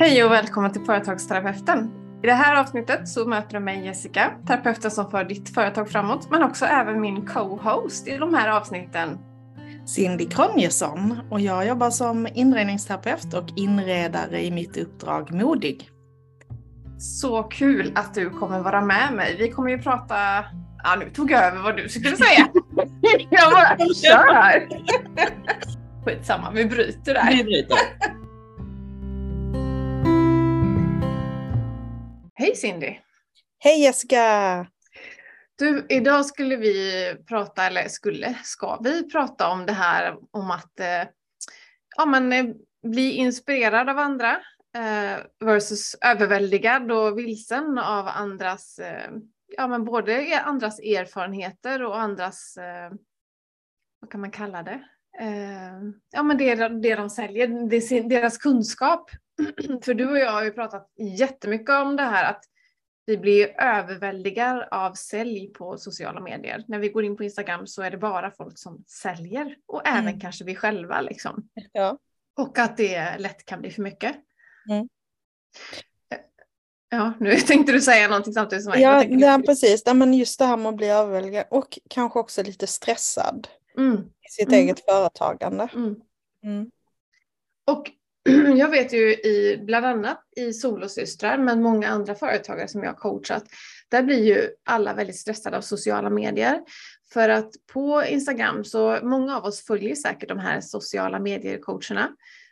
Hej och välkommen till Företagsterapeuten. I det här avsnittet så möter du mig Jessica, terapeuten som för ditt företag framåt, men också även min co-host i de här avsnitten. Cindy Kronjesson och jag jobbar som inredningsterapeut och inredare i mitt uppdrag Modig. Så kul att du kommer vara med mig. Vi kommer ju prata Ja, nu tog jag över vad du skulle säga. jag bara kör! Skitsamma, vi bryter där. Vi bryter. Hej Cindy! Hej Jessica! Du, idag skulle vi prata, eller skulle, ska vi prata om det här om att eh, ja, men, eh, bli inspirerad av andra eh, versus överväldigad och vilsen av andras, eh, ja men både andras erfarenheter och andras, eh, vad kan man kalla det? Eh, ja men det, det de säljer, det, deras kunskap. För du och jag har ju pratat jättemycket om det här att vi blir överväldigade av sälj på sociala medier. När vi går in på Instagram så är det bara folk som säljer och även mm. kanske vi själva. Liksom. Ja. Och att det lätt kan bli för mycket. Mm. Ja, nu tänkte du säga någonting samtidigt som jag. Ja, ja precis. Ja, men just det här med att bli överväldigad och kanske också lite stressad mm. i sitt mm. eget företagande. Mm. Mm. Och jag vet ju i, bland annat i Solosystrar, men många andra företagare som jag har coachat, där blir ju alla väldigt stressade av sociala medier. För att på Instagram så, många av oss följer säkert de här sociala medier-coacherna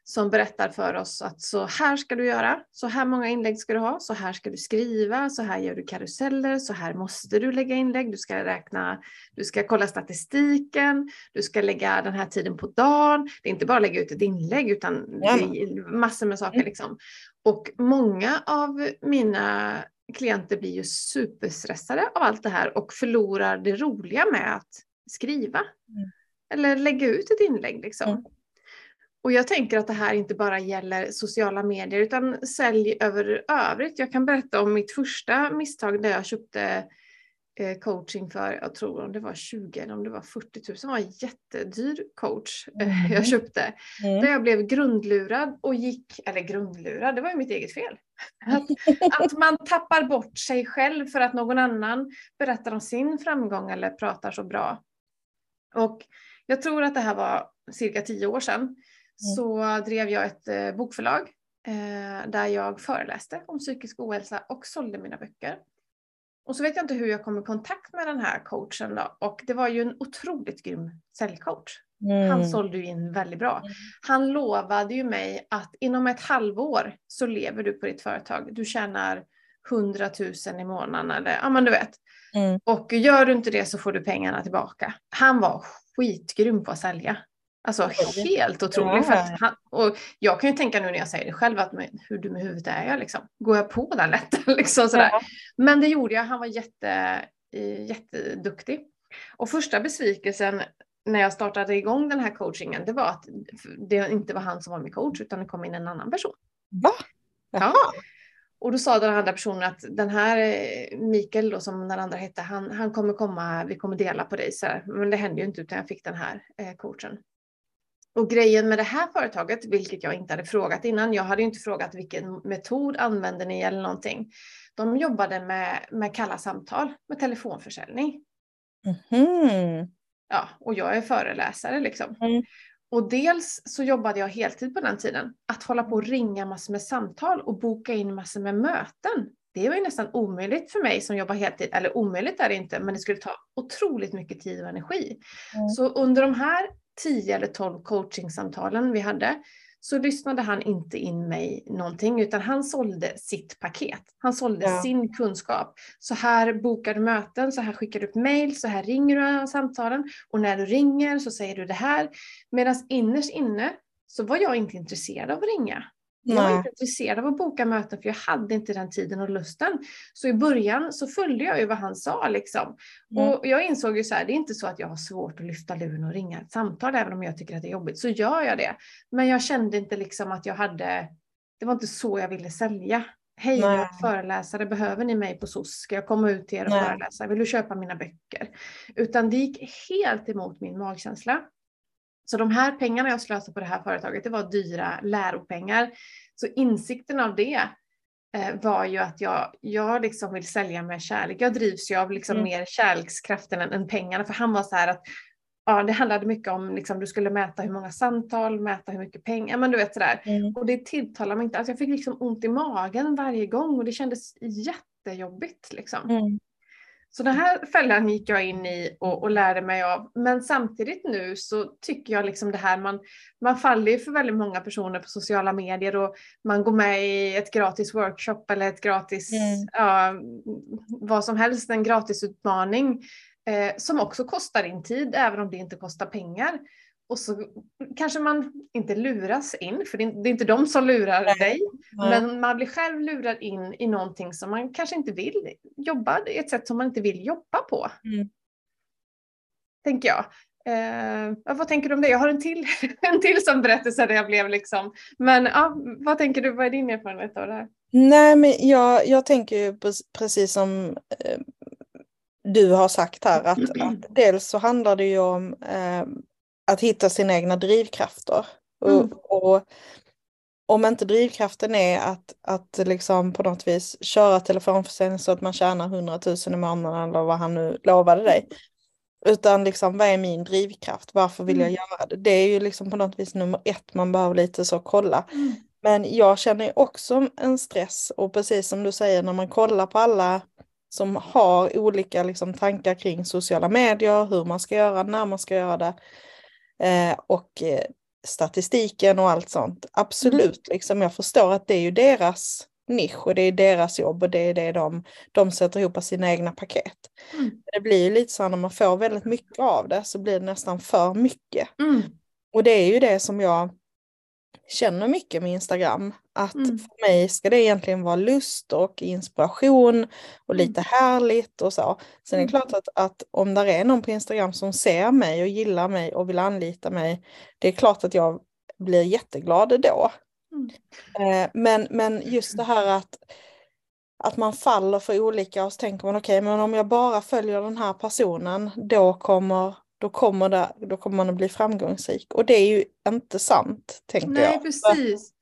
som berättar för oss att så här ska du göra, så här många inlägg ska du ha, så här ska du skriva, så här gör du karuseller, så här måste du lägga inlägg, du ska räkna, du ska kolla statistiken, du ska lägga den här tiden på dagen. Det är inte bara att lägga ut ett inlägg utan ja. det är massor med saker. Mm. Liksom. Och många av mina klienter blir ju superstressade av allt det här och förlorar det roliga med att skriva. Mm. Eller lägga ut ett inlägg liksom. Mm. Och jag tänker att det här inte bara gäller sociala medier utan sälj över övrigt. Jag kan berätta om mitt första misstag där jag köpte eh, coaching för, jag tror om det var 20 eller om det var 40 000, det var en jättedyr coach eh, mm. jag köpte. Mm. Där jag blev grundlurad och gick, eller grundlurad, det var ju mitt eget fel. Att, att man tappar bort sig själv för att någon annan berättar om sin framgång eller pratar så bra. Och jag tror att det här var cirka tio år sedan. Mm. så drev jag ett eh, bokförlag eh, där jag föreläste om psykisk ohälsa och sålde mina böcker. Och så vet jag inte hur jag kom i kontakt med den här coachen då. Och det var ju en otroligt grym säljcoach. Mm. Han sålde ju in väldigt bra. Mm. Han lovade ju mig att inom ett halvår så lever du på ditt företag. Du tjänar 100 000 i månaden eller ja men du vet. Mm. Och gör du inte det så får du pengarna tillbaka. Han var skitgrym på att sälja. Alltså helt otroligt. Ja. Han, och jag kan ju tänka nu när jag säger det själv att men, hur dum i huvudet är jag liksom? Går jag på den lätt? liksom sådär. Ja. Men det gjorde jag. Han var jätte, jätteduktig. Och första besvikelsen när jag startade igång den här coachingen, det var att det inte var han som var min coach utan det kom in en annan person. Va? Jaha. Ja. Och då sa den andra personen att den här eh, Mikael då som den andra hette, han, han kommer komma, vi kommer dela på dig. Så här. Men det hände ju inte utan jag fick den här eh, coachen. Och grejen med det här företaget, vilket jag inte hade frågat innan, jag hade inte frågat vilken metod använder ni eller någonting. De jobbade med, med kalla samtal, med telefonförsäljning. Mm. Ja, och jag är föreläsare liksom. Mm. Och dels så jobbade jag heltid på den tiden. Att hålla på och ringa massor med samtal och boka in massor med möten. Det var ju nästan omöjligt för mig som jobbar heltid. Eller omöjligt är det inte, men det skulle ta otroligt mycket tid och energi. Mm. Så under de här 10 eller 12 coachingsamtalen vi hade så lyssnade han inte in mig någonting utan han sålde sitt paket. Han sålde ja. sin kunskap. Så här bokar du möten, så här skickar du upp mail, så här ringer du samtalen och när du ringer så säger du det här. Medan innerst inne så var jag inte intresserad av att ringa. Jag var inte intresserad av att boka möten för jag hade inte den tiden och lusten. Så i början så följde jag ju vad han sa liksom. Mm. Och jag insåg ju så här, det är inte så att jag har svårt att lyfta luren och ringa ett samtal även om jag tycker att det är jobbigt. Så gör jag det. Men jag kände inte liksom att jag hade, det var inte så jag ville sälja. Hej, jag är föreläsare, behöver ni mig på SOS? Ska jag komma ut till er och Nej. föreläsa? Vill du köpa mina böcker? Utan det gick helt emot min magkänsla. Så de här pengarna jag slösade på det här företaget, det var dyra läropengar Så insikten av det eh, var ju att jag, jag liksom vill sälja med kärlek. Jag drivs ju av liksom mm. mer kärlekskraften än, än pengarna. För han var så här att ja, det handlade mycket om liksom, du skulle mäta hur många samtal, mäta hur mycket pengar, men du vet sådär. Mm. Och det tilltalade mig inte. Alltså jag fick liksom ont i magen varje gång och det kändes jättejobbigt liksom. Mm. Så den här fällan gick jag in i och, och, lärde mig av. Men samtidigt nu så tycker jag liksom det här, man, man faller ju för väldigt många personer på sociala medier och man går med i ett gratis workshop eller ett gratis, mm. ja, vad som helst, en gratisutmaning eh, som också kostar din tid även om det inte kostar pengar. Och så kanske man inte luras in, för det är inte de som lurar dig, Nej. men man blir själv lurad in i någonting som man kanske inte vill jobba, ett sätt som man inte vill jobba på. Mm. Tänker jag. Eh, vad tänker du om det? Jag har en till, en till som berättelse där jag blev liksom, men ja, vad tänker du, vad är din erfarenhet av det här? Nej, men jag, jag tänker ju precis som eh, du har sagt här, att, att dels så handlar det ju om eh, att hitta sina egna drivkrafter. Mm. Och, och, om inte drivkraften är att, att liksom på något vis köra telefonförsäljning så att man tjänar 100 000 i månaden eller vad han nu lovade dig. Utan liksom, vad är min drivkraft? Varför vill jag mm. göra det? Det är ju liksom på något vis nummer ett man behöver lite så kolla. Mm. Men jag känner också en stress och precis som du säger när man kollar på alla som har olika liksom, tankar kring sociala medier, hur man ska göra, när man ska göra det. Eh, och eh, statistiken och allt sånt. Absolut, mm. liksom, jag förstår att det är ju deras nisch och det är deras jobb och det är det de, de sätter ihop sina egna paket. Mm. Det blir ju lite så när man får väldigt mycket av det så blir det nästan för mycket. Mm. Och det är ju det som jag känner mycket med Instagram. Att mm. för mig ska det egentligen vara lust och inspiration och mm. lite härligt och så. Sen är det mm. klart att, att om det är någon på Instagram som ser mig och gillar mig och vill anlita mig, det är klart att jag blir jätteglad då. Mm. Eh, men, men just det här att, att man faller för olika och så tänker man okej, okay, men om jag bara följer den här personen, då kommer då kommer, det, då kommer man att bli framgångsrik. Och det är ju inte sant, tänker Nej, jag. Nej, precis.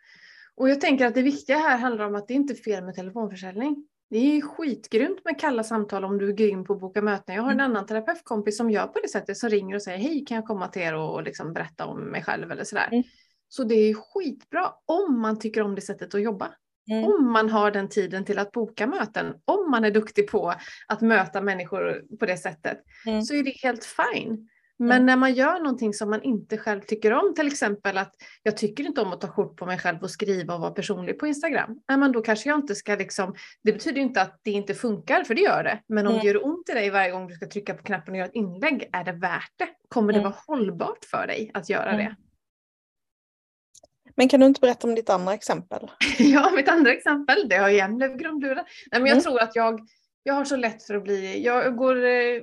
Och jag tänker att det viktiga här handlar om att det inte är fel med telefonförsäljning. Det är skitgrymt med kalla samtal om du är grym på att boka möten. Jag har en mm. annan terapeutkompis som gör på det sättet, som ringer och säger hej kan jag komma till er och liksom berätta om mig själv eller sådär. Mm. Så det är skitbra om man tycker om det sättet att jobba. Mm. Om man har den tiden till att boka möten, om man är duktig på att möta människor på det sättet, mm. så är det helt fine. Men mm. när man gör någonting som man inte själv tycker om, till exempel att jag tycker inte om att ta kort på mig själv och skriva och vara personlig på Instagram. Nej, men då kanske jag inte ska liksom, det betyder inte att det inte funkar, för det gör det. Men om mm. det gör ont i dig varje gång du ska trycka på knappen och göra ett inlägg, är det värt det? Kommer det mm. vara hållbart för dig att göra mm. det? Men kan du inte berätta om ditt andra exempel? ja, mitt andra exempel, det har igen blivit grundlurad. Nej, men jag mm. tror att jag, jag har så lätt för att bli, jag går, eh,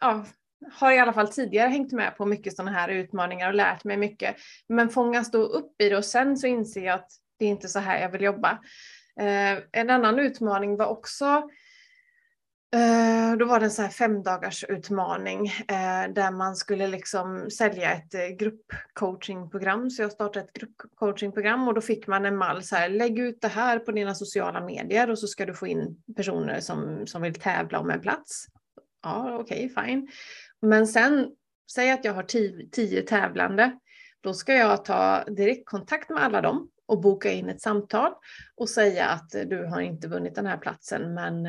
ja, har i alla fall tidigare hängt med på mycket sådana här utmaningar och lärt mig mycket. Men fångas då upp i det och sen så inser jag att det är inte så här jag vill jobba. Eh, en annan utmaning var också Eh, då var det en så här fem dagars utmaning eh, där man skulle liksom sälja ett eh, gruppcoachingprogram. Så jag startade ett gruppcoachingprogram och då fick man en mall så här, lägg ut det här på dina sociala medier och så ska du få in personer som, som vill tävla om en plats. Ja, okej, okay, fine. Men sen, säg att jag har tio, tio tävlande. Då ska jag ta direktkontakt med alla dem och boka in ett samtal och säga att du har inte vunnit den här platsen men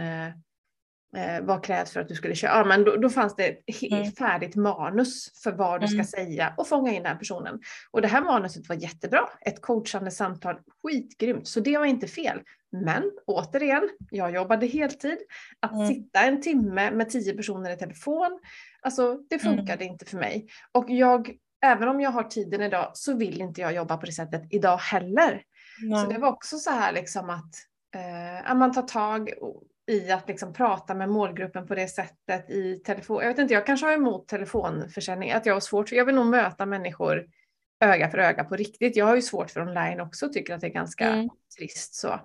Eh, vad krävs för att du skulle köra? Ja, men då, då fanns det ett mm. färdigt manus för vad du ska mm. säga och fånga in den personen. Och det här manuset var jättebra. Ett coachande samtal, skitgrymt. Så det var inte fel. Men återigen, jag jobbade heltid. Att mm. sitta en timme med tio personer i telefon, alltså det mm. funkade inte för mig. Och jag, även om jag har tiden idag så vill inte jag jobba på det sättet idag heller. Så det var också så här liksom att eh, man tar tag i att liksom prata med målgruppen på det sättet i telefon. Jag vet inte, jag kanske har emot telefonförsäljning, att jag har svårt, jag vill nog möta människor öga för öga på riktigt. Jag har ju svårt för online också, tycker att det är ganska mm. trist så.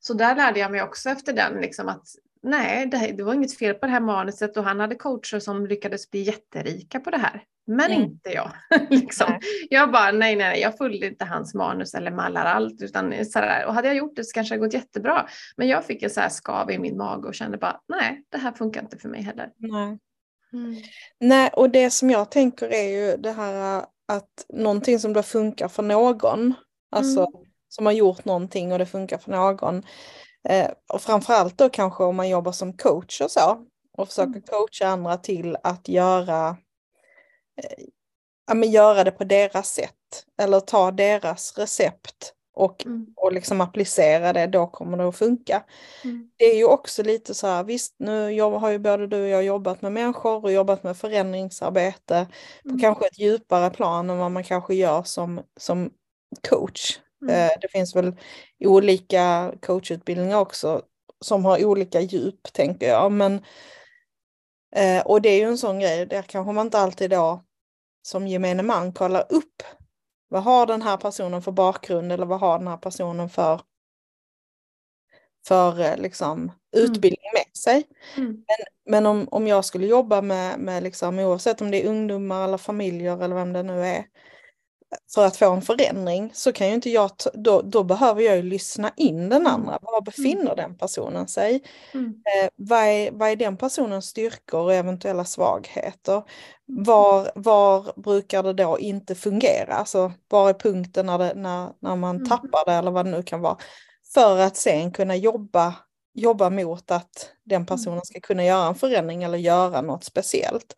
Så där lärde jag mig också efter den, liksom att nej, det, det, var inget fel på det här manuset och han hade coacher som lyckades bli jätterika på det här. Men Mm. inte jag. liksom. Jag bara, nej, nej, jag följde inte hans manus eller mallar allt. Utan sådär. Och hade jag gjort det så kanske det gått jättebra. Men jag fick en så här skav i min mage och kände bara, nej, det här funkar inte för mig heller. Nej. Nej, och det som jag tänker är ju det här att någonting som då funkar för någon, alltså Mm. som har gjort någonting och det funkar för någon. Eh, och framförallt då kanske om man jobbar som coach och så och försöker Mm. coacha andra till att göra, eh, ja, men göra det på deras sätt eller ta deras recept och, Mm. och liksom applicera det, då kommer det att funka Mm. det är ju också lite så här, visst nu har ju både du och jag jobbat med människor och jobbat med förändringsarbete på Mm. kanske ett djupare plan än vad man kanske gör som, som coach. Mm. Eh, det finns väl olika coachutbildningar också som har olika djup tänker jag. Men, eh, och det är ju en sån grej, där kanske man inte alltid då som gemene man kollar upp vad har den här personen för bakgrund eller vad har den här personen för för eh, liksom, utbildning med sig. Mm. Men om, om jag skulle jobba med, med liksom, oavsett om det är ungdomar eller familjer eller vem det nu är, för att få en förändring så kan ju inte jag, då, då behöver jag ju lyssna in den Mm. andra. Var befinner den personen sig? Mm. Eh, vad, är, vad är den personens styrkor och eventuella svagheter? Var, var brukar det då inte fungera? Alltså var är punkten när, det, när, när man Mm. tappar det eller vad det nu kan vara? För att sen kunna jobba, jobba mot att den personen ska kunna göra en förändring eller göra något speciellt.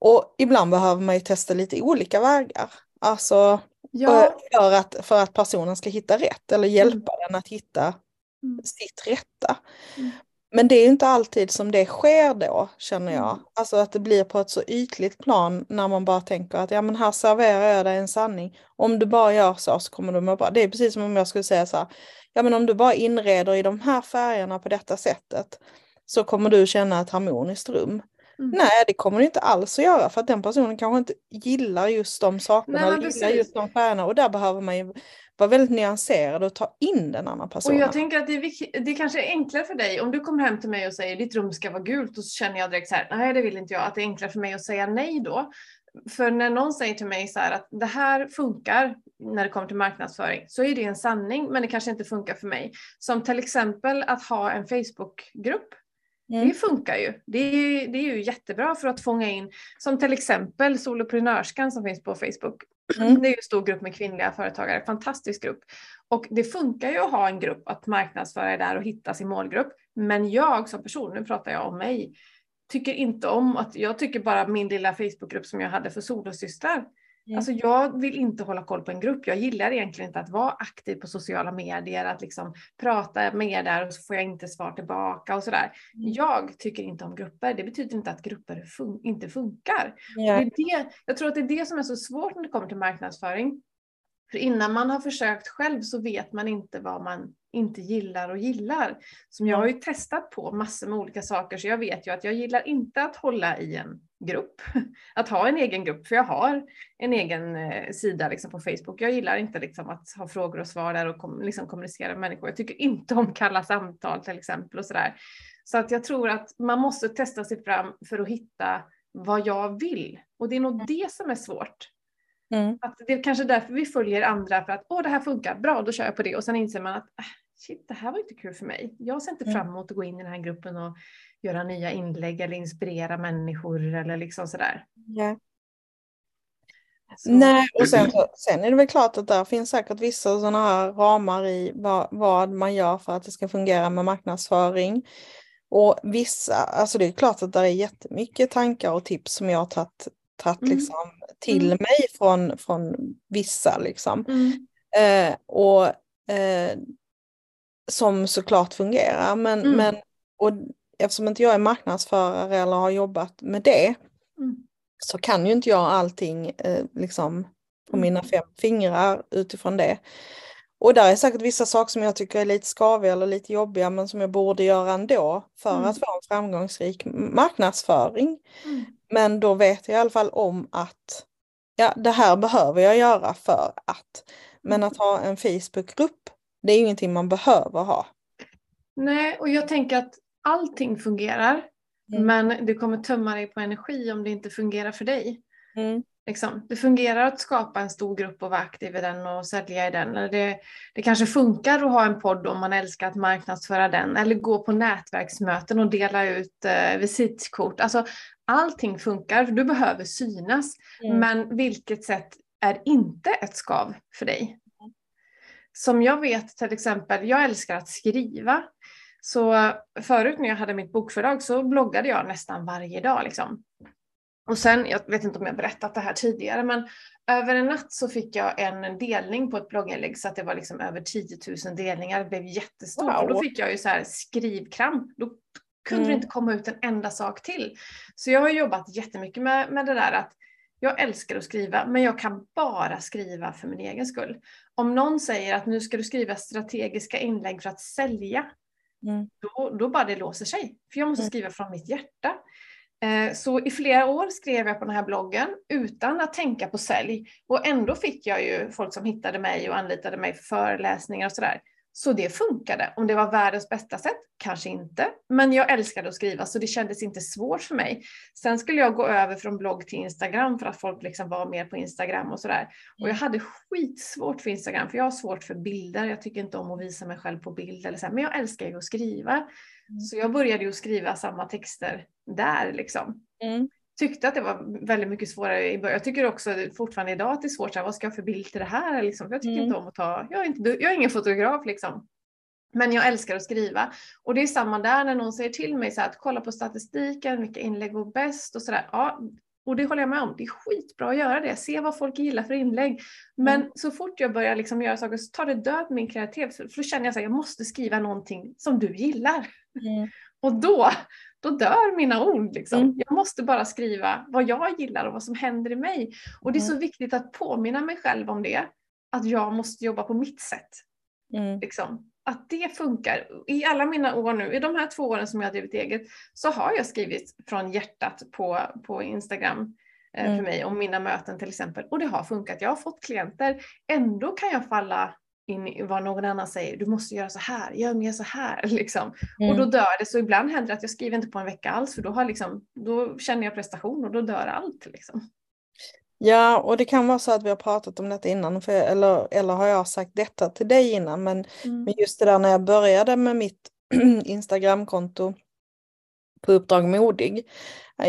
Och ibland behöver man ju testa lite olika vägar. Alltså Ja, för, att, för att personen ska hitta rätt eller hjälpa den att hitta Mm. sitt rätta. Mm. Men det är inte alltid som det sker då, känner jag. Mm. Alltså att det blir på ett så ytligt plan när man bara tänker att ja men här serverar jag dig en sanning. Om du bara gör så så kommer du må bra. Det är precis som om jag skulle säga så här, ja men om du bara inreder i de här färgerna på detta sättet så kommer du känna ett harmoniskt rum. Mm. Nej, det kommer du inte alls att göra för att den personen kanske inte gillar just de sakerna, Nej, gillar just de färgerna och där behöver man ju vara väldigt nyanserad och ta in den andra och personen. jag tänker att det, är, det kanske är enklare för dig om du kommer hem till mig och säger ditt rum ska vara gult och så känner jag direkt så här, nej det vill inte jag, att det är enklare för mig att säga nej då. För när någon säger till mig så här att det här funkar när det kommer till marknadsföring så är det en sanning men det kanske inte funkar för mig. Som till exempel att ha en Facebookgrupp Mm. Det funkar ju. Det är, det är ju jättebra för att fånga in, som till exempel Soloprenörskan som finns på Facebook. Mm. Det är ju en stor grupp med kvinnliga företagare, fantastisk grupp. Och det funkar ju att ha en grupp att marknadsföra där och hitta sin målgrupp. Men jag som person, nu pratar jag om mig, tycker inte om att, jag tycker bara min lilla Facebookgrupp som jag hade för solosystrar. Mm. Alltså jag vill inte hålla koll på en grupp. Jag gillar egentligen inte att vara aktiv på sociala medier, att liksom prata med er där och så får jag inte svar tillbaka och sådär. Mm. Jag tycker inte om grupper. Det betyder inte att grupper fun- inte funkar. Ja. Det är det, jag tror att det är det som är så svårt när det kommer till marknadsföring. För innan man har försökt själv så vet man inte vad man inte gillar och gillar. Som jag har ju testat på massor med olika saker så jag vet ju att jag gillar inte att hålla i en grupp. Att ha en egen grupp, för jag har en egen eh, sida liksom på Facebook. Jag gillar inte liksom att ha frågor och svar där och kom, liksom kommunicera med människor. Jag tycker inte om kalla samtal till exempel och sådär. Så att jag tror att man måste testa sig fram för att hitta vad jag vill. Och det är nog det som är svårt. Mm. Att det är kanske därför vi följer andra för att åh det här funkar, bra då kör jag på det och sen inser man att äh, shit det här var inte kul för mig. Jag ser inte Mm. fram emot att gå in i den här gruppen och göra nya inlägg eller inspirera människor eller liksom sådär. Ja. Så, Nej, och sen, sen är det väl klart att där finns säkert vissa sådana här ramar i vad, vad man gör för att det ska fungera med marknadsföring. Och vissa, alltså det är klart att det är jättemycket tankar och tips som jag har tagit, tagit Mm. liksom till Mm. mig från, från vissa liksom. Mm, Eh, och eh, som såklart fungerar. Men, Mm. men och eftersom inte jag är marknadsförare eller har jobbat med det mm, så kan ju inte jag allting eh, liksom på Mm. mina fem fingrar utifrån det. Och där är säkert vissa saker som jag tycker är lite skaviga eller lite jobbiga men som jag borde göra ändå för Mm. att få en framgångsrik marknadsföring. mm, Men då vet jag i alla fall om att ja, det här behöver jag göra för att. Men Mm. att ha en Facebookgrupp, det är ingenting man behöver ha. Nej, och jag tänker att allting fungerar. Mm. Men det kommer tömma dig på energi om det inte fungerar för dig. Mm. Liksom. Det fungerar att skapa en stor grupp och vara aktiv i den och sälja i den. Det, det kanske funkar att ha en podd om man älskar att marknadsföra den. Eller gå på nätverksmöten och dela ut eh, visitkort. Alltså, allting funkar, du behöver synas. Mm. Men vilket sätt är inte ett skav för dig? Som jag vet till exempel, jag älskar att skriva. Så förut när jag hade mitt bokförlag så bloggade jag nästan varje dag. Liksom. Och sen, jag vet inte om jag berättat det här tidigare, men över en natt så fick jag en delning på ett blogginlägg så att det var liksom över 10 000 delningar. Det blev jättestort wow. och då fick jag ju så här skrivkramp. Då kunde mm. det inte komma ut en enda sak till. Så jag har jobbat jättemycket med, med det där att jag älskar att skriva, men jag kan bara skriva för min egen skull. Om någon säger att nu ska du skriva strategiska inlägg för att sälja, mm. då, då bara det låser sig. För jag måste mm. skriva från mitt hjärta. Eh, så i flera år skrev jag på den här bloggen utan att tänka på sälj. Och ändå fick jag ju folk som hittade mig och anlitade mig för föreläsningar och sådär. Så det funkade. Om det var världens bästa sätt? Kanske inte. Men jag älskade att skriva så det kändes inte svårt för mig. Sen skulle jag gå över från blogg till Instagram för att folk liksom var mer på Instagram och sådär. Och jag hade skitsvårt för Instagram för jag har svårt för bilder. Jag tycker inte om att visa mig själv på bild eller så. Men jag älskar ju att skriva. Mm. Så jag började ju skriva samma texter där liksom. Mm tyckte att det var väldigt mycket svårare i början. Jag tycker också fortfarande idag att det är svårt, så här, vad ska jag för bild till det här? Liksom, jag tycker mm. inte om att ta, jag är, inte, jag är ingen fotograf liksom. Men jag älskar att skriva. Och det är samma där när någon säger till mig så här, att kolla på statistiken, vilka inlägg går bäst och sådär. Ja, och det håller jag med om. Det är skitbra att göra det. Se vad folk gillar för inlägg. Men mm. så fort jag börjar liksom göra saker så tar det död min kreativitet. För då känner jag att jag måste skriva någonting som du gillar. Mm. Och då, då dör mina ord. Liksom. Mm. Jag måste bara skriva vad jag gillar och vad som händer i mig. Och det är så mm. viktigt att påminna mig själv om det. Att jag måste jobba på mitt sätt. Mm. Liksom. Att det funkar. I alla mina år nu, i de här två åren som jag har drivit eget, så har jag skrivit från hjärtat på, på Instagram eh, mm. för mig om mina möten till exempel. Och det har funkat. Jag har fått klienter. Ändå kan jag falla in vad någon annan säger, du måste göra så här, gör mer så här. Liksom. Mm. Och då dör det. Så ibland händer det att jag skriver inte på en vecka alls för då, har liksom, då känner jag prestation och då dör allt. Liksom. Ja, och det kan vara så att vi har pratat om detta innan, för, eller, eller har jag sagt detta till dig innan, men, mm. men just det där när jag började med mitt Instagramkonto på Uppdrag Modig,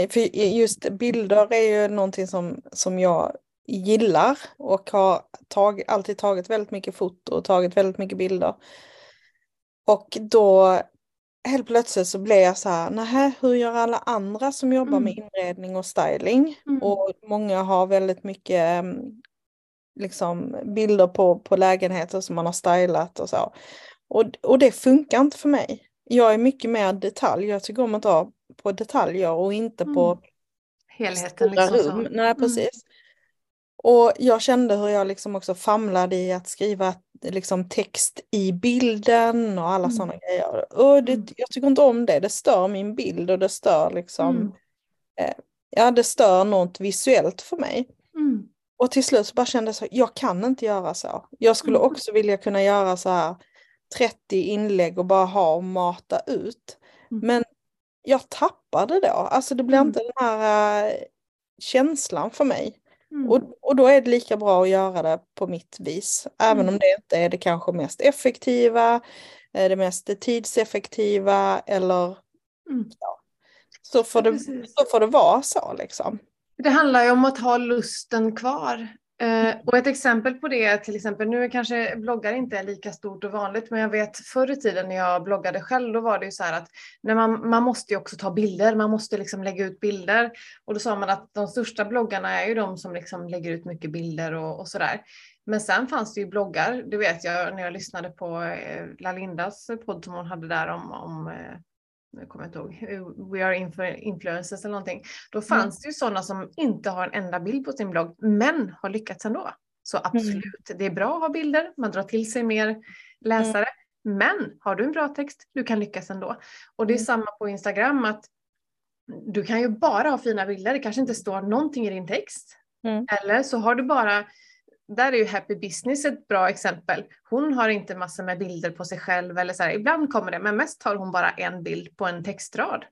för just bilder är ju någonting som, som jag gillar och har tag, alltid tagit väldigt mycket foto och tagit väldigt mycket bilder. Och då helt plötsligt så blev jag så här, nähä, hur gör alla andra som jobbar mm. med inredning och styling? Mm. Och många har väldigt mycket mm, liksom, bilder på, på lägenheter som man har stylat och så. Och, och det funkar inte för mig. Jag är mycket mer detalj, jag tycker om att ta på detaljer och inte mm. på helheten. Liksom rum. Så. Nej, mm. precis. Och jag kände hur jag liksom också famlade i att skriva liksom text i bilden och alla mm. sådana grejer. Och det, mm. jag tycker inte om det, det stör min bild och det stör liksom, mm. eh, ja det stör något visuellt för mig. Mm. Och till slut så bara kände jag så, jag kan inte göra så. Jag skulle mm. också vilja kunna göra så här 30 inlägg och bara ha och mata ut. Mm. Men jag tappar det då, alltså det blir inte den här äh, känslan för mig. Mm. Och, och då är det lika bra att göra det på mitt vis. Även mm. om det inte är det kanske mest effektiva, eh, det mest tidseffektiva eller mm. ja. Så får, det, så får det vara så liksom. Det handlar ju om att ha lusten kvar. Eh, och ett exempel på det är till exempel, nu kanske bloggar inte är lika stort och vanligt, men jag vet förr i tiden när jag bloggade själv, då var det ju så här att när man, man måste ju också ta bilder, man måste liksom lägga ut bilder. Och då sa man att de största bloggarna är ju de som liksom lägger ut mycket bilder och, och där. Men sen fanns det ju bloggar, det vet jag när jag lyssnade på eh, Lalindas podd som hon hade där om, om eh, jag kommer inte ihåg, We are influencers eller någonting. Då mm. fanns mm. det ju sådana som inte har en enda bild på sin blogg, men har lyckats ändå. Så mm. absolut, mm. det är bra att ha bilder, man drar till sig mer läsare. Mm. Men har du en bra text, du kan lyckas ändå. Och det är mm. samma på Instagram, att du kan ju bara ha fina bilder, det kanske inte står någonting i din text. Eller så har du bara där är ju Happy Business ett bra exempel. Hon har inte massor med bilder på sig själv eller så här. Ibland kommer det, men mest har hon bara en bild på en textrad.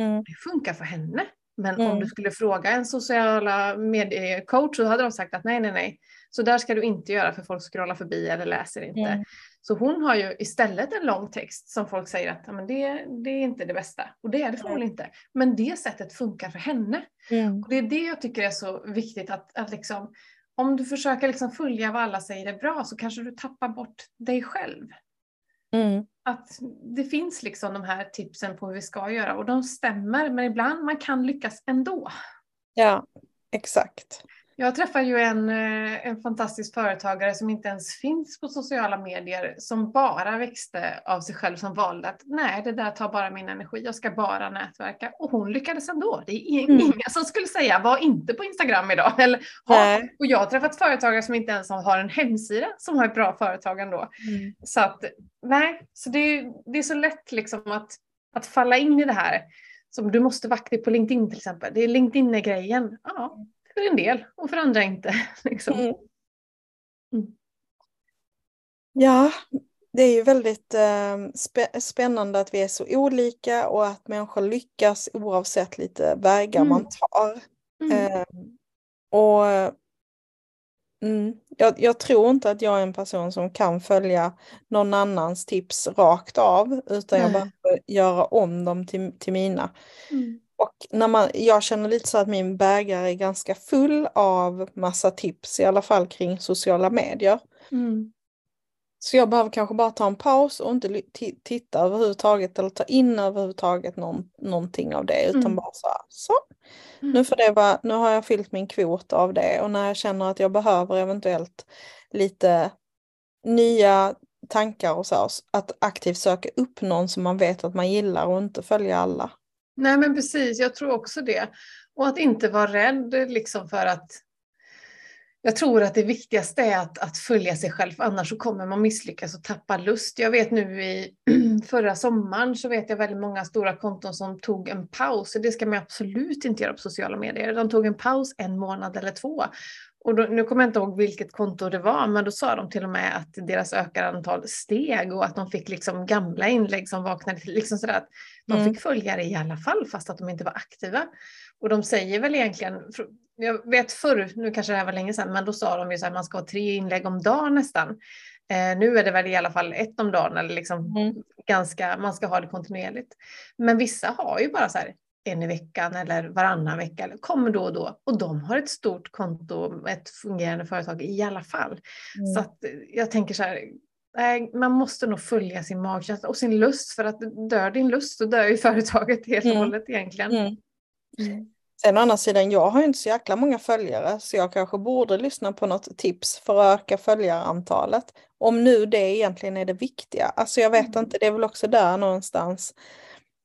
Mm. Det funkar för henne. Men Mm. om du skulle fråga en sociala mediecoach så hade de sagt att nej, nej, nej. Så där ska du inte göra för folk scrollar förbi eller läser inte. Mm. Så hon har ju istället en lång text som folk säger att men det, det är inte det bästa. Och det är det förmodligen inte. Men det sättet funkar för henne. Mm. Och det är det jag tycker är så viktigt att, att liksom, om du försöker liksom följa vad alla säger är bra så kanske du tappar bort dig själv. Mm. Att det finns liksom de här tipsen på hur vi ska göra och de stämmer men ibland man kan lyckas ändå. Ja, exakt. Jag träffade ju en, eh, en fantastisk företagare som inte ens finns på sociala medier som bara växte av sig själv som valde att nej det där tar bara min energi, jag ska bara nätverka och hon lyckades ändå. Det är Mm. inga som skulle säga var inte på Instagram idag. Eller, ha. Och jag har träffat företagare som inte ens har en hemsida som har ett bra företag ändå. Mm. Så att nej, så det, är- det är så lätt liksom att, att falla in i det här. Som du måste vara aktiv på LinkedIn till exempel. Det är LinkedIn är grejen. Ja, för en del och för andra inte. Liksom. Mm. Mm. Ja, det är ju väldigt eh, spä- spännande att vi är så olika och att människor lyckas oavsett lite vägar Mm. man tar. Eh, och mm, jag, jag tror inte att jag är en person som kan följa någon annans tips rakt av utan jag behöver göra om dem till, till mina. Mm. Och när man, jag känner lite så att min bägare är ganska full av massa tips, i alla fall kring sociala medier. Mm. Så jag behöver kanske bara ta en paus och inte titta överhuvudtaget eller ta in överhuvudtaget någon, någonting av det utan Mm. bara så, här, så. Mm. Nu, får det vara, nu har jag fyllt min kvot av det och när jag känner att jag behöver eventuellt lite nya tankar och så, att aktivt söka upp någon som man vet att man gillar och inte följa alla. Nej men precis, jag tror också det. Och att inte vara rädd liksom för att jag tror att det viktigaste är att, att följa sig själv, annars så kommer man misslyckas och tappa lust. Jag vet nu i förra sommaren så vet jag väldigt många stora konton som tog en paus. Det ska man absolut inte göra på sociala medier. De tog en paus en månad eller två. Och då, nu kommer jag inte ihåg vilket konto det var, men då sa de till och med att deras ökade antal steg och att de fick liksom gamla inlägg som vaknade till. Liksom sådär att de Mm. fick följare i alla fall fast att de inte var aktiva. Och de säger väl egentligen, jag vet förr, nu kanske det här var länge sedan, men då sa de ju så här, man ska ha tre inlägg om dagen nästan. Eh, nu är det väl i alla fall ett om dagen eller liksom Mm. ganska, man ska ha det kontinuerligt. Men vissa har ju bara så här en i veckan eller varannan vecka, eller kommer då och då. Och de har ett stort konto, ett fungerande företag i alla fall. Mm. Så att eh, jag tänker så här, man måste nog följa sin magkänsla och sin lust för att dör din lust så dör ju företaget helt och Mm. hållet egentligen. Mm. Mm. Sen å andra sidan, jag har ju inte så jäkla många följare så jag kanske borde lyssna på något tips för att öka följarantalet. Om nu det egentligen är det viktiga. Alltså jag vet Mm. inte, det är väl också där någonstans.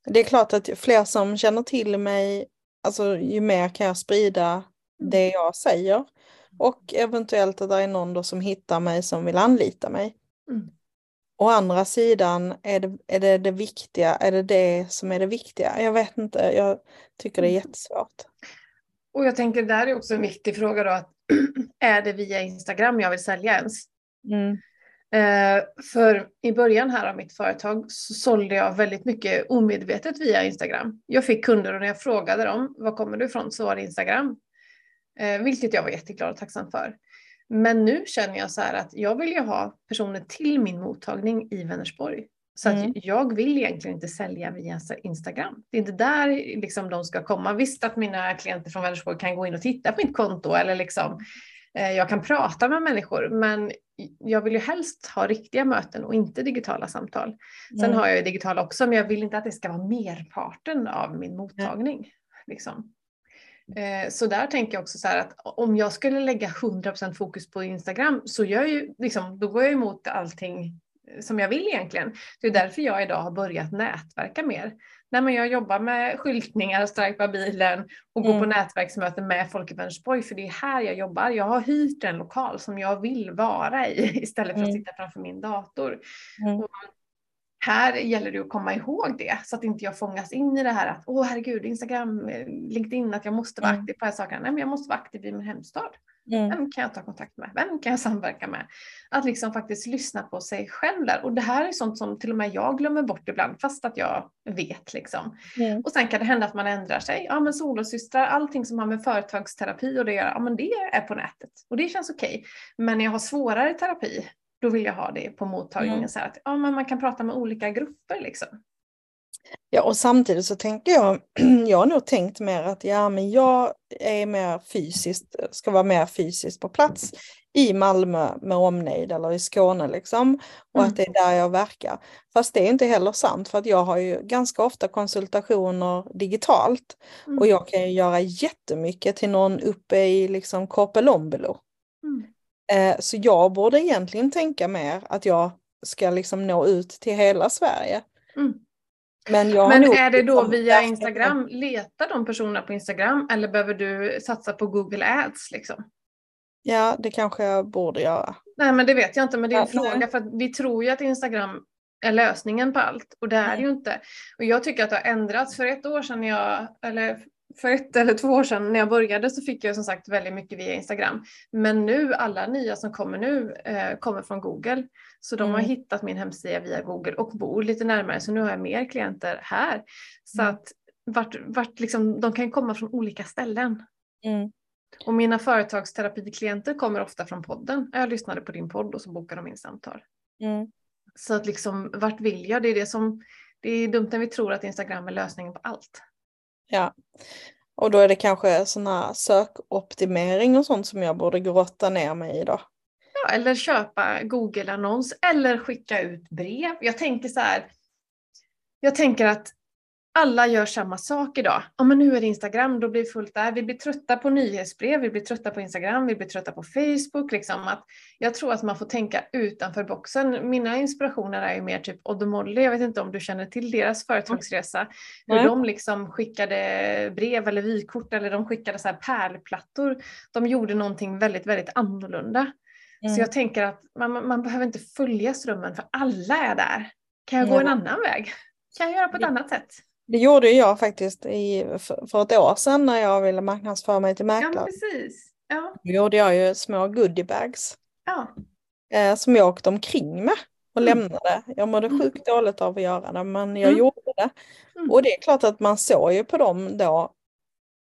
Det är klart att fler som känner till mig, alltså ju mer kan jag sprida det jag säger. Och eventuellt att det är någon som hittar mig som vill anlita mig. Mm. Å andra sidan, är det, är det det viktiga? Är det det som är det viktiga? Jag vet inte, jag tycker det är jättesvårt. Och jag tänker där är också en viktig fråga då att är det via Instagram jag vill sälja ens? Mm. Eh, för i början här av mitt företag så sålde jag väldigt mycket omedvetet via Instagram. Jag fick kunder och när jag frågade dem var kommer du ifrån så var det Instagram. Eh, vilket jag var jätteglad och tacksam för. Men nu känner jag så här att jag vill ju ha personer till min mottagning i Vänersborg. Så Mm. att jag vill egentligen inte sälja via Instagram. Det är inte där liksom de ska komma. Visst att mina klienter från Vänersborg kan gå in och titta på mitt konto eller liksom jag kan prata med människor men jag vill ju helst ha riktiga möten och inte digitala samtal. Sen Mm. har jag ju digitala också men jag vill inte att det ska vara merparten av min mottagning. Liksom. Eh, Så där tänker jag också så att om jag skulle lägga 100% fokus på Instagram så gör jag ju, liksom, då går jag emot allting som jag vill egentligen. Det är därför jag idag har börjat nätverka mer. Nej, men jag jobbar med skyltningar, strajpa bilen och Mm. på nätverksmöten med folk i Vänersborg för det är här jag jobbar. Jag har hyrt en lokal som jag vill vara i istället för att Mm. sitta framför min dator. Mm. Och här gäller det att komma ihåg det så att inte jag fångas in i det här att åh herregud Instagram, eh, LinkedIn, att jag måste vara Mm. aktiv på de här sakerna. Nej men jag måste vara aktiv i min hemstad. Mm. Vem kan jag ta kontakt med? Vem kan jag samverka med? Att liksom faktiskt lyssna på sig själv där. Och det här är sånt som till och med jag glömmer bort ibland fast att jag vet liksom. Mm. Och sen kan det hända att man ändrar sig. Ja men solosystrar, allting som har med företagsterapi och det göra, ja men det är på nätet. Och det känns okej. Okay. Men när jag har svårare terapi, då vill jag ha det på mottagningen mm. så att ja, men man kan prata med olika grupper liksom. Ja, och samtidigt så tänker jag, jag har nog tänkt mer att ja, men jag är mer fysiskt, ska vara mer fysiskt på plats i Malmö med omnejd eller i Skåne liksom. Och mm. att det är där jag verkar. Fast det är inte heller sant för att jag har ju ganska ofta konsultationer digitalt. Mm. Och jag kan ju göra jättemycket till någon uppe i liksom Korpelombolo. Mm. Eh, så jag borde egentligen tänka mer att jag ska liksom nå ut till hela Sverige. Men, Men är det då via Instagram? Letar de personerna på Instagram eller behöver du satsa på Google Ads? Liksom? Ja, det kanske jag borde göra. Nej, men det vet jag inte, men det är en ja, fråga för att vi tror ju att Instagram är lösningen på allt och det är det ju inte. Och jag tycker att det har ändrats. För ett år sedan, jag, eller för ett eller två år sedan när jag började så fick jag som sagt väldigt mycket via Instagram. Men nu, alla nya som kommer nu eh, kommer från Google. Så de mm. har hittat min hemsida via Google och bor lite närmare så nu har jag mer klienter här. Så mm. att vart, vart liksom, de kan komma från olika ställen. Mm. Och mina företagsterapiklienter kommer ofta från podden. Jag lyssnade på din podd och så bokade de in samtal. Mm. Så att liksom, vart vill jag? Det är det som, det är dumt när vi tror att Instagram är lösningen på allt. Ja, och då är det kanske sådana sökoptimering och sånt som jag borde grotta ner mig i då. Ja, eller köpa Google-annons eller skicka ut brev. Jag tänker så här. Jag tänker att alla gör samma sak idag. Ja, men nu är det Instagram, då blir det fullt där. Vi blir trötta på nyhetsbrev, vi blir trötta på Instagram, vi blir trötta på Facebook. Liksom. Att jag tror att man får tänka utanför boxen. Mina inspirationer är ju mer typ Odd Molly. Jag vet inte om du känner till deras företagsresa. Hur mm. de liksom skickade brev eller vykort eller de skickade så här pärlplattor. De gjorde någonting väldigt, väldigt annorlunda. Mm. Så jag tänker att man, man behöver inte följa strömmen för alla är där. Kan jag gå en annan väg? Kan jag göra på ett annat sätt? Det gjorde jag faktiskt i, för ett år sedan när jag ville marknadsföra mig till mäklare. Ja, precis. Ja. Då gjorde jag ju små goodiebags. Ja. Eh, som jag åkte omkring med och mm. lämnade. Jag mådde mm. sjukt dåligt av att göra det men jag mm. gjorde det. Mm. Och det är klart att man såg ju på dem då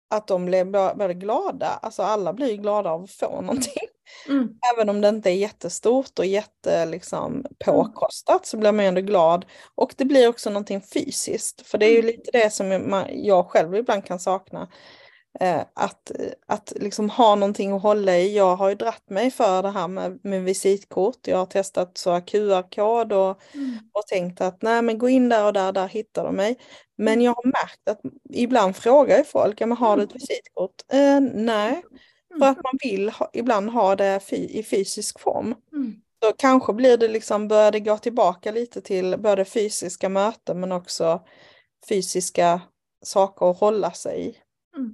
att de blev väldigt glada. Alltså alla blir glada av att få någonting. Mm. Även om det inte är jättestort och jätte liksom, påkostat så blir man ändå glad. Och det blir också någonting fysiskt. För det är ju mm. lite det som jag själv ibland kan sakna. Eh, att att liksom ha någonting att hålla i. Jag har ju dratt mig för det här med, med visitkort. Jag har testat så QR-kod och, mm. och tänkt att nej men gå in där och där, där hittar de mig. Men mm. jag har märkt att ibland frågar ju folk, ja men har du ett mm. visitkort? Eh, nej, för att man vill ha, ibland ha det i fysisk form. Mm. Så kanske blir det liksom, börjar det gå tillbaka lite till både fysiska möten men också fysiska saker att hålla sig i. Mm.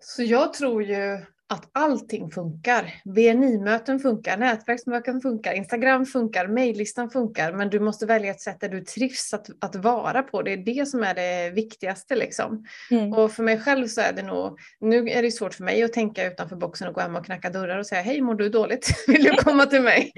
Så jag tror ju att allting funkar. BNI-möten funkar, nätverksmöten funkar, Instagram funkar, mejllistan funkar, men du måste välja ett sätt där du trivs att, att vara på. Det är det som är det viktigaste. Liksom. Mm. Och för mig själv så är det nog, nu är det svårt för mig att tänka utanför boxen och gå hem och knacka dörrar och säga hej, mår du dåligt? Vill du komma till mig?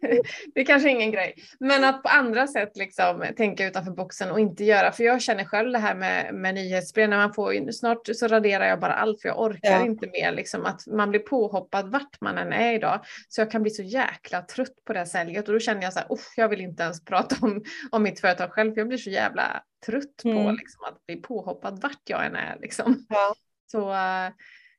det är kanske ingen grej. Men att på andra sätt liksom, tänka utanför boxen och inte göra, för jag känner själv det här med, med nyhetsbrev, när man får, snart så raderar jag bara allt för jag orkar ja. inte mer liksom att man blir påhoppad vart man än är idag. Så jag kan bli så jäkla trött på det här säljet och då känner jag så här, jag vill inte ens prata om, om mitt företag själv för jag blir så jävla trött mm. på liksom, att bli påhoppad vart jag än är. Liksom. Ja. Så uh,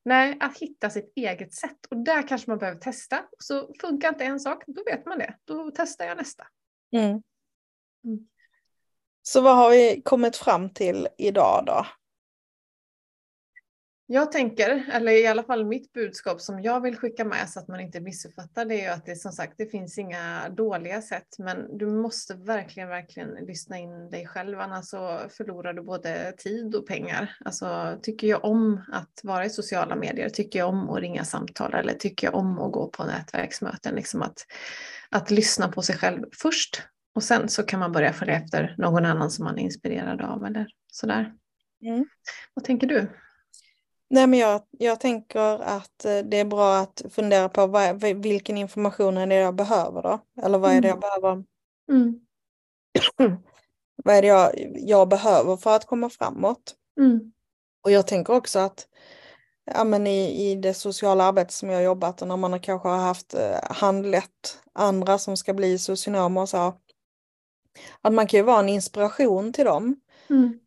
nej, att hitta sitt eget sätt och där kanske man behöver testa. Så funkar inte en sak, då vet man det. Då testar jag nästa. Mm. Mm. Så vad har vi kommit fram till idag då? Jag tänker, eller i alla fall mitt budskap som jag vill skicka med så att man inte missuppfattar det är ju att det som sagt, det finns inga dåliga sätt, men du måste verkligen, verkligen lyssna in dig själv, annars så förlorar du både tid och pengar. Alltså, tycker jag om att vara i sociala medier, tycker jag om att ringa samtal eller tycker jag om att gå på nätverksmöten, liksom att, att lyssna på sig själv först och sen så kan man börja följa efter någon annan som man är inspirerad av eller sådär. Mm. Vad tänker du? Nej, men jag, jag tänker att eh, det är bra att fundera på vad, vilken information är det jag behöver då? Eller vad är det jag behöver? Mm. vad är det jag, jag behöver för att komma framåt? Mm. Och jag tänker också att ja, men i, i det sociala arbetet som jag har jobbat och när man kanske har haft eh, handlett andra som ska bli socionomer och så. Att man kan ju vara en inspiration till dem. Mm.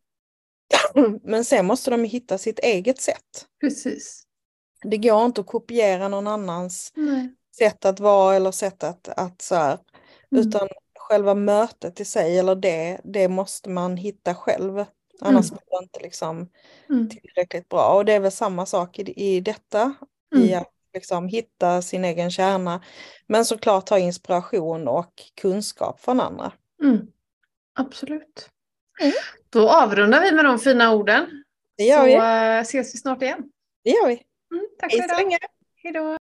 Men sen måste de hitta sitt eget sätt. Precis. Det går inte att kopiera någon annans Nej. sätt att vara eller sätt att, att så här, Mm. utan själva mötet i sig eller det, det måste man hitta själv. Annars Mm. blir det inte liksom Mm. tillräckligt bra. Och det är väl samma sak i, i detta, i Mm. att liksom hitta sin egen kärna. Men såklart ta inspiration och kunskap från andra. Mm. Absolut. Mm. Då avrundar vi med de fina orden. Det gör Så vi. eh, ses vi snart igen. Det gör vi. Mm, tack Hej för så idag. Hej då.